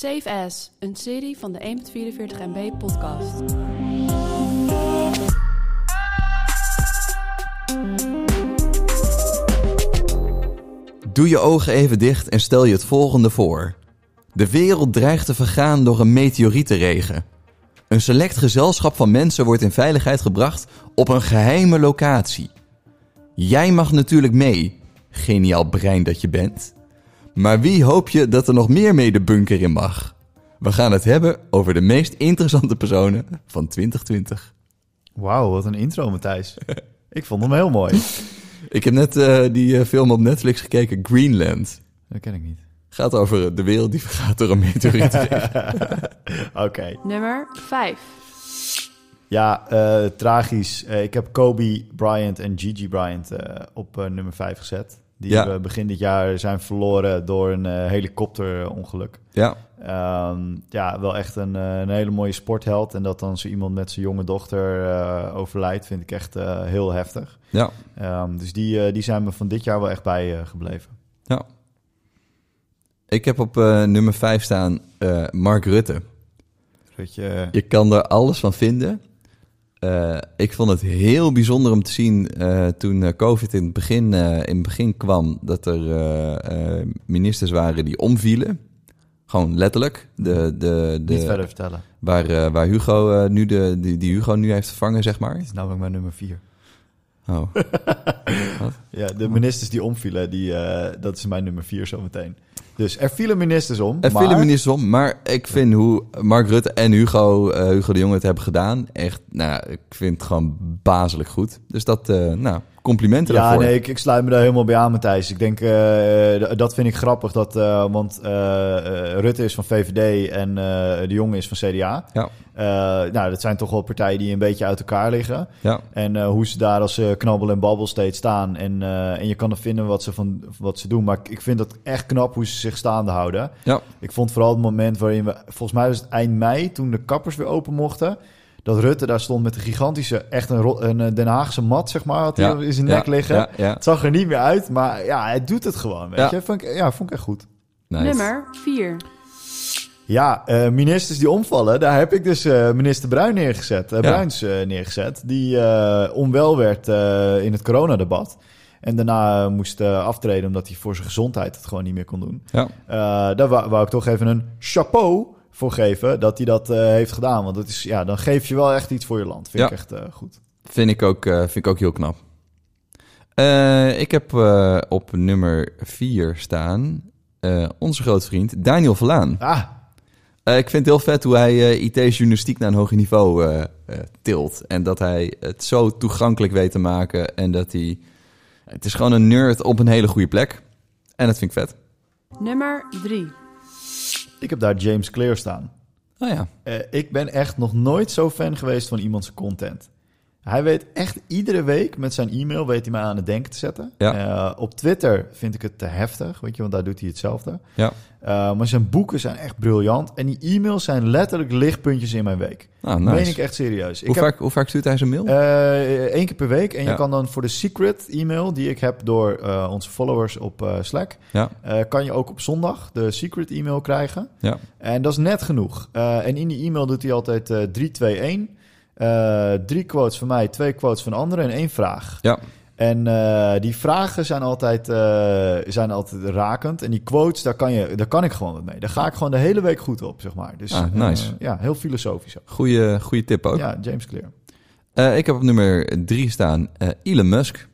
Safe As, een serie van de 1.44 MB podcast. Doe je ogen even dicht en stel je het volgende voor. De wereld dreigt te vergaan door een meteorietenregen. Een select gezelschap van mensen wordt in veiligheid gebracht op een geheime locatie. Jij mag natuurlijk mee, geniaal brein dat je bent. Maar wie hoop je dat er nog meer mee de bunker in mag? We gaan het hebben over de meest interessante personen van 2020. Wauw, wat een intro, Matthijs. Ik vond hem heel mooi. Ik heb net eh, die eh, film op Netflix gekeken, Greenland. Dat ken ik niet. Gaat over de wereld die vergaat door een meteoriet. Oké. Nummer 5. Ja, eh, tragisch. Eh, ik heb Kobe Bryant en Gigi Bryant eh, op eh, nummer 5 gezet. Die Ja. we begin dit jaar zijn verloren door een eh, helikopterongeluk. ja, Ehm, ja, wel echt een, eh, een hele mooie sportheld. En dat dan zo iemand met zijn jonge dochter eh, overlijdt, vind ik echt heel heftig. ja, Ehm, dus die, die zijn me van dit jaar wel echt bij gebleven. ja. Ik heb op nummer 5 staan Mark Rutte. Dat je, Je kan er alles van vinden. Eh, ik vond het heel bijzonder om te zien eh, toen eh, COVID in het, begin, eh, in het begin kwam, dat er eh, eh, ministers waren die omvielen. Gewoon letterlijk. De, de, de, niet verder vertellen. Waar, waar Hugo eh, nu de, die, die Hugo nu heeft vervangen, zeg maar. Het is namelijk mijn nummer 4. Oh. Ja, de ministers die omvielen, die, eh, dat is mijn nummer 4 zometeen. Dus er vielen ministers om. Er maar... vielen ministers om, maar ik vind hoe Mark Rutte en Hugo, eh, Hugo de Jonge het hebben gedaan, echt, nou, ik vind het gewoon bazelijk goed. Dus dat, eh, nou, complimenten Ja, daarvoor. nee, ik, ik sluit me daar helemaal bij aan, Matthijs. Ik denk, eh, d- dat vind ik grappig, dat, eh, want eh, eh, Rutte is van VVD en eh, de Jonge is van CDA. Ja. Eh, nou, dat zijn toch wel partijen die een beetje uit elkaar liggen. Ja, En eh, hoe ze daar als eh, knabbel en babbel steeds staan. En, eh, en je kan er vinden wat ze, van, wat ze doen. Maar ik, vind het echt knap hoe ze zich staande houden. ja, Ik vond vooral het moment waarin we, volgens mij was het eind mei, toen de kappers weer open mochten. Dat Rutte daar stond met een gigantische, echt een, een eh, Den Haagse mat, zeg maar, had hij ja, in zijn ja, nek liggen. Ja, ja. Het zag er niet meer uit, maar ja, hij doet het gewoon, weet Ja. je. Vond ik, ja, vond ik echt goed. Nice. Nummer 4. Ja, eh, ministers die omvallen, daar heb ik dus eh, minister Bruin neergezet, Bruins eh, neergezet, die eh, onwel werd eh, in het coronadebat. En daarna moest aftreden omdat hij voor zijn gezondheid het gewoon niet meer kon doen. Ja, Eh, daar wou, wou ik toch even een chapeau voor geven dat hij dat eh, heeft gedaan. Want dat is, ja, dan geef je wel echt iets voor je land. Vind Ja. ik echt eh, goed. vind ik ook, eh, vind ik ook heel knap. Eh, ik heb eh, op nummer 4 staan eh, onze grote vriend Daniel Verlaan. Ah, Eh, ik vind het heel vet hoe hij eh, IT-journalistiek naar een hoger niveau eh, eh, tilt. En dat hij het zo toegankelijk weet te maken. En dat hij... Het is gewoon een nerd op een hele goede plek. En dat vind ik vet. Nummer 3. Ik heb daar James Clear staan. Oh ja. Eh, ik ben echt nog nooit zo fan geweest van iemands content. Hij weet echt iedere week met zijn e-mail weet hij mij aan het denken te zetten. Ja. Eh, op Twitter vind ik het te heftig, weet je, want daar doet hij hetzelfde. Ja. Eh, maar zijn boeken zijn echt briljant. En die e-mails zijn letterlijk lichtpuntjes in mijn week. Nou. Meen ik echt serieus. Ik hoe, vaak, hoe vaak stuurt hij zijn mail? Eh, Eén keer per week. En je kan dan voor de secret e-mail die ik heb door onze followers op Slack... Ja. kan je ook op zondag de secret e-mail krijgen. Ja. En dat is net genoeg. en in die e-mail doet hij altijd 321... Eh, drie quotes van mij, twee quotes van anderen en één vraag. Ja. En eh, die vragen zijn altijd, eh, zijn altijd rakend. En die quotes, daar kan, je, daar kan ik gewoon wat mee. Daar ga ik gewoon de hele week goed op, zeg maar. Dus, ah, nice. ja, heel filosofisch ook. Goeie, tip ook. Ja, James Clear. ik heb op nummer drie staan Elon Musk.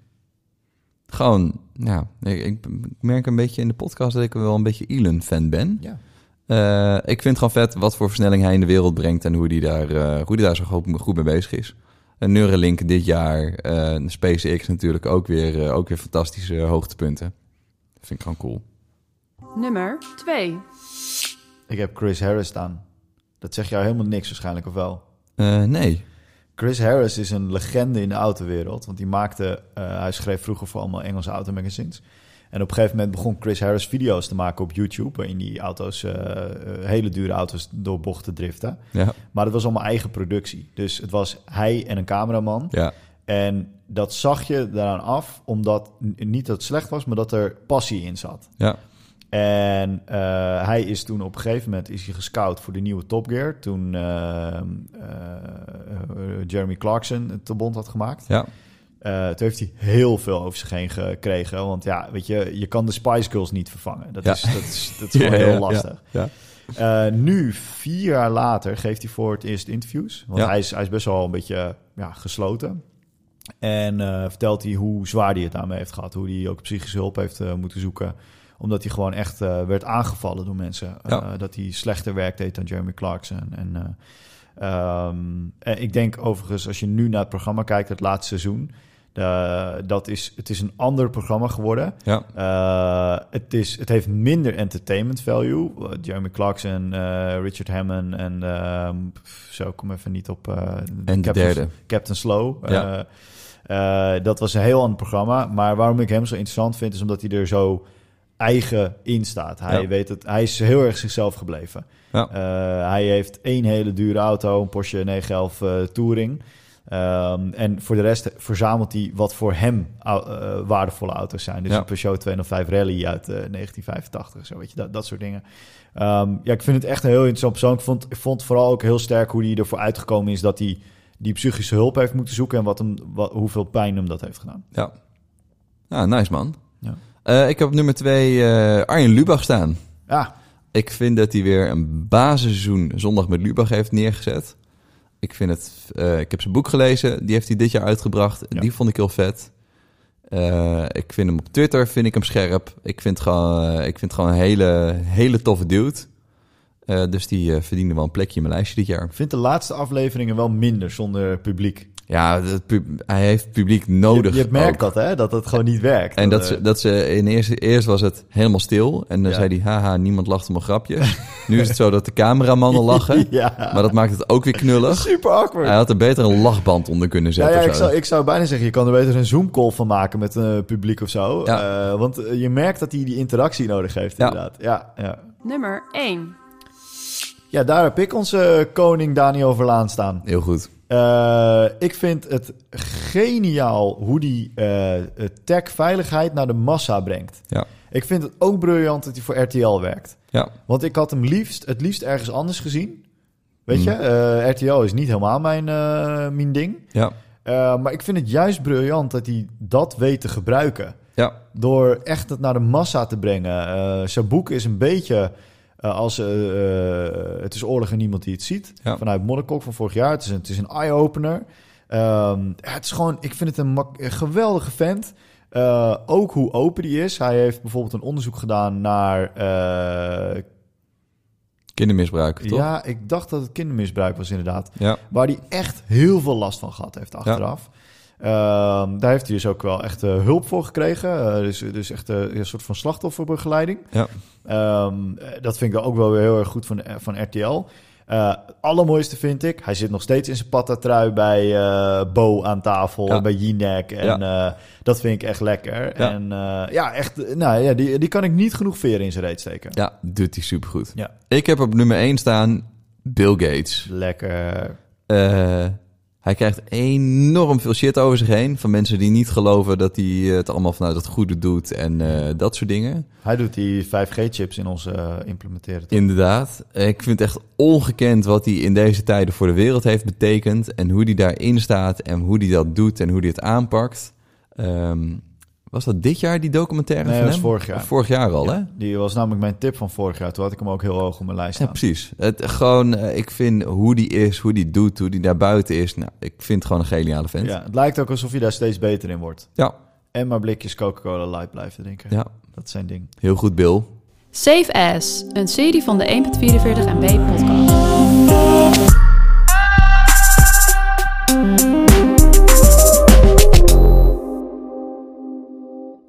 Gewoon, ja, ik, ik merk een beetje in de podcast dat ik wel een beetje Elon-fan ben. Ja. Eh, ik vind het gewoon vet wat voor versnelling hij in de wereld brengt en hoe die daar, eh, hoe die daar zo goed, goed mee bezig is. Een Neuralink dit jaar, eh SpaceX natuurlijk ook weer, eh, ook weer fantastische hoogtepunten. Dat vind ik gewoon cool. Nummer 2. Ik heb Chris Harris staan. Dat zegt jou helemaal niks waarschijnlijk, of wel? Eh, nee. Chris Harris is een legende in de autowereld. Want die maakte, eh, hij schreef vroeger voor allemaal Engelse automagazines. En op een gegeven moment begon Chris Harris video's te maken op YouTube. Waarin die auto's, eh, eh, hele dure auto's door bochten driften. Ja, Maar het was allemaal eigen productie. Dus het was hij en een cameraman. ja, En dat zag je daaraan af, omdat niet dat het slecht was, maar dat er passie in zat. ja. En eh, hij is toen op een gegeven moment is hij gescout voor de nieuwe Top Gear. Toen eh, eh, Jeremy Clarkson het te bond had gemaakt. Ja. Eh, toen heeft hij heel veel over zich heen gekregen. Want ja, weet je, je kan de Spice Girls niet vervangen. Dat, Ja. is, dat, is, dat is gewoon heel lastig. Ja. Eh, nu, vier jaar later, geeft hij voor het eerst interviews. Want hij, is, hij is best wel een beetje ja, gesloten. En eh, vertelt hij hoe zwaar hij het daarmee heeft gehad. Hoe hij ook psychische hulp heeft moeten zoeken. Omdat hij gewoon echt werd aangevallen door mensen. Dat hij slechter werk deed dan Jeremy Clarkson. En, eh, ehm, en ik denk overigens, als je nu naar het programma kijkt, het laatste seizoen... eh, dat is, het is een ander programma geworden. Ja. Uh, het, is, het heeft minder entertainment value. Uh, Jeremy Clarkson, Richard Hammond en ehm, zo, ik kom even niet op. En de derde. Captain Slow. Ja. Dat was een heel ander programma. Maar waarom ik hem zo interessant vind, is omdat hij er zo eigen in staat. Hij, Ja. weet het, hij is heel erg zichzelf gebleven. Ja. Hij heeft één hele dure auto, een Porsche 911 uh, Touring. Um, en voor de rest verzamelt hij wat voor hem uh, waardevolle auto's zijn. Dus Ja. een Peugeot 205 Rally uit uh, 1985, zo weet je, dat, dat soort dingen. Um, ja, ik vind het echt een heel interessant persoon. Ik vond, ik vond vooral ook heel sterk hoe hij ervoor uitgekomen is dat hij die psychische hulp heeft moeten zoeken en wat hem, wat, hoeveel pijn hem dat heeft gedaan. Ja. Ja, nice man. Ja. Uh, ik heb op nummer twee Arjen Lubach staan. Ja, Ik vind dat hij weer een basisseizoen zondag met Lubach heeft neergezet. Ik vind het, uh, ik heb zijn boek gelezen, die heeft hij dit jaar uitgebracht. Ja. Die vond ik heel vet. Uh, ik vind hem op Twitter, vind ik hem scherp. Ik vind gewoon, uh, ik vind gewoon een hele, hele toffe dude. Dus die verdiende wel een plekje in mijn lijstje dit jaar. ik vind de laatste afleveringen wel minder zonder publiek. Ja, het pub- hij heeft publiek nodig. Je, je merkt ook. dat, hè? Dat het gewoon niet werkt. En dat eh, ze, dat ze in eerst, eerst was het helemaal stil. En dan Ja. zei hij, haha, niemand lacht om een grapje. nu is het zo dat de cameramannen lachen. ja. Maar dat maakt het ook weer knullig. Super awkward. Hij had er beter een lachband onder kunnen Ja, zetten. ja of ik, zo. zou, ik zou bijna zeggen, je kan er beter een Zoom-call van maken met een publiek of zo. Ja. Eh, want eh, je merkt dat hij die interactie nodig heeft, Ja. inderdaad. Ja, ja. Nummer 1. ja, daar heb ik onze koning Daniel Verlaan staan. Heel goed. Eh, ik vind het geniaal hoe die eh, tech-veiligheid naar de massa brengt. Ja. Ik vind het ook briljant dat hij voor RTL werkt. Ja. Want ik had hem liefst, het liefst ergens anders gezien. Weet Mm. je, RTL is niet helemaal mijn, mijn ding. Ja. Maar ik vind het juist briljant dat hij dat weet te gebruiken. Ja. Door echt het naar de massa te brengen. Zijn boek is een beetje eh, als... eh, eh, het is oorlog en niemand die het ziet. Ja. Vanuit Modderkok van vorig jaar. Het is een, het is een eye-opener. Ehm, het is gewoon... Ik vind het een, geweldige vent. Ook hoe open die is. Hij heeft bijvoorbeeld een onderzoek gedaan naar... Kindermisbruik, toch? ja, ik dacht dat het kindermisbruik was inderdaad. Ja. Waar hij echt heel veel last van gehad heeft achteraf. Daar heeft hij dus ook wel echt eh, hulp voor gekregen. Eh, dus, dus echt eh, een soort van slachtofferbegeleiding. Ja. Ehm, eh, dat vind ik ook wel weer heel erg goed van, van RTL. Eh allermooiste vind ik, hij zit nog steeds in zijn patta-trui bij Bo aan tafel, Ja. bij Jinek. En dat vind ik echt lekker. Ja. En ja, echt, nou ja, die, die kan ik niet genoeg veren in zijn reet steken. Ja, doet hij supergoed. Ja. Ik heb op nummer 1 staan Bill Gates. Lekker. Eh, hij krijgt enorm veel shit over zich heen. Van mensen die niet geloven dat hij het allemaal vanuit het goede doet en eh, dat soort dingen. Hij doet die 5G-chips in ons eh, implementeren. Inderdaad. Ik vind het echt ongekend wat hij in deze tijden voor de wereld heeft betekend. En hoe hij daarin staat en hoe hij dat doet en hoe hij het aanpakt. Ehm, was dat dit jaar die documentaire Nee, van dat was hem? vorig jaar. Of vorig jaar al, hè? Ja, die was namelijk mijn tip van vorig jaar. Toen had ik hem ook heel hoog op mijn lijst Ja, staan. precies. Het, gewoon, eh, ik vind hoe die is, hoe die doet, hoe die daar buiten is. Nou, ik vind het gewoon een geniale vent. Ja, het lijkt ook alsof je daar steeds beter in wordt. Ja, En maar blikjes Coca-Cola Light blijven drinken. ja. Dat is zijn ding. heel goed, Bill. Safe As, een serie van de 1.44 MB podcast.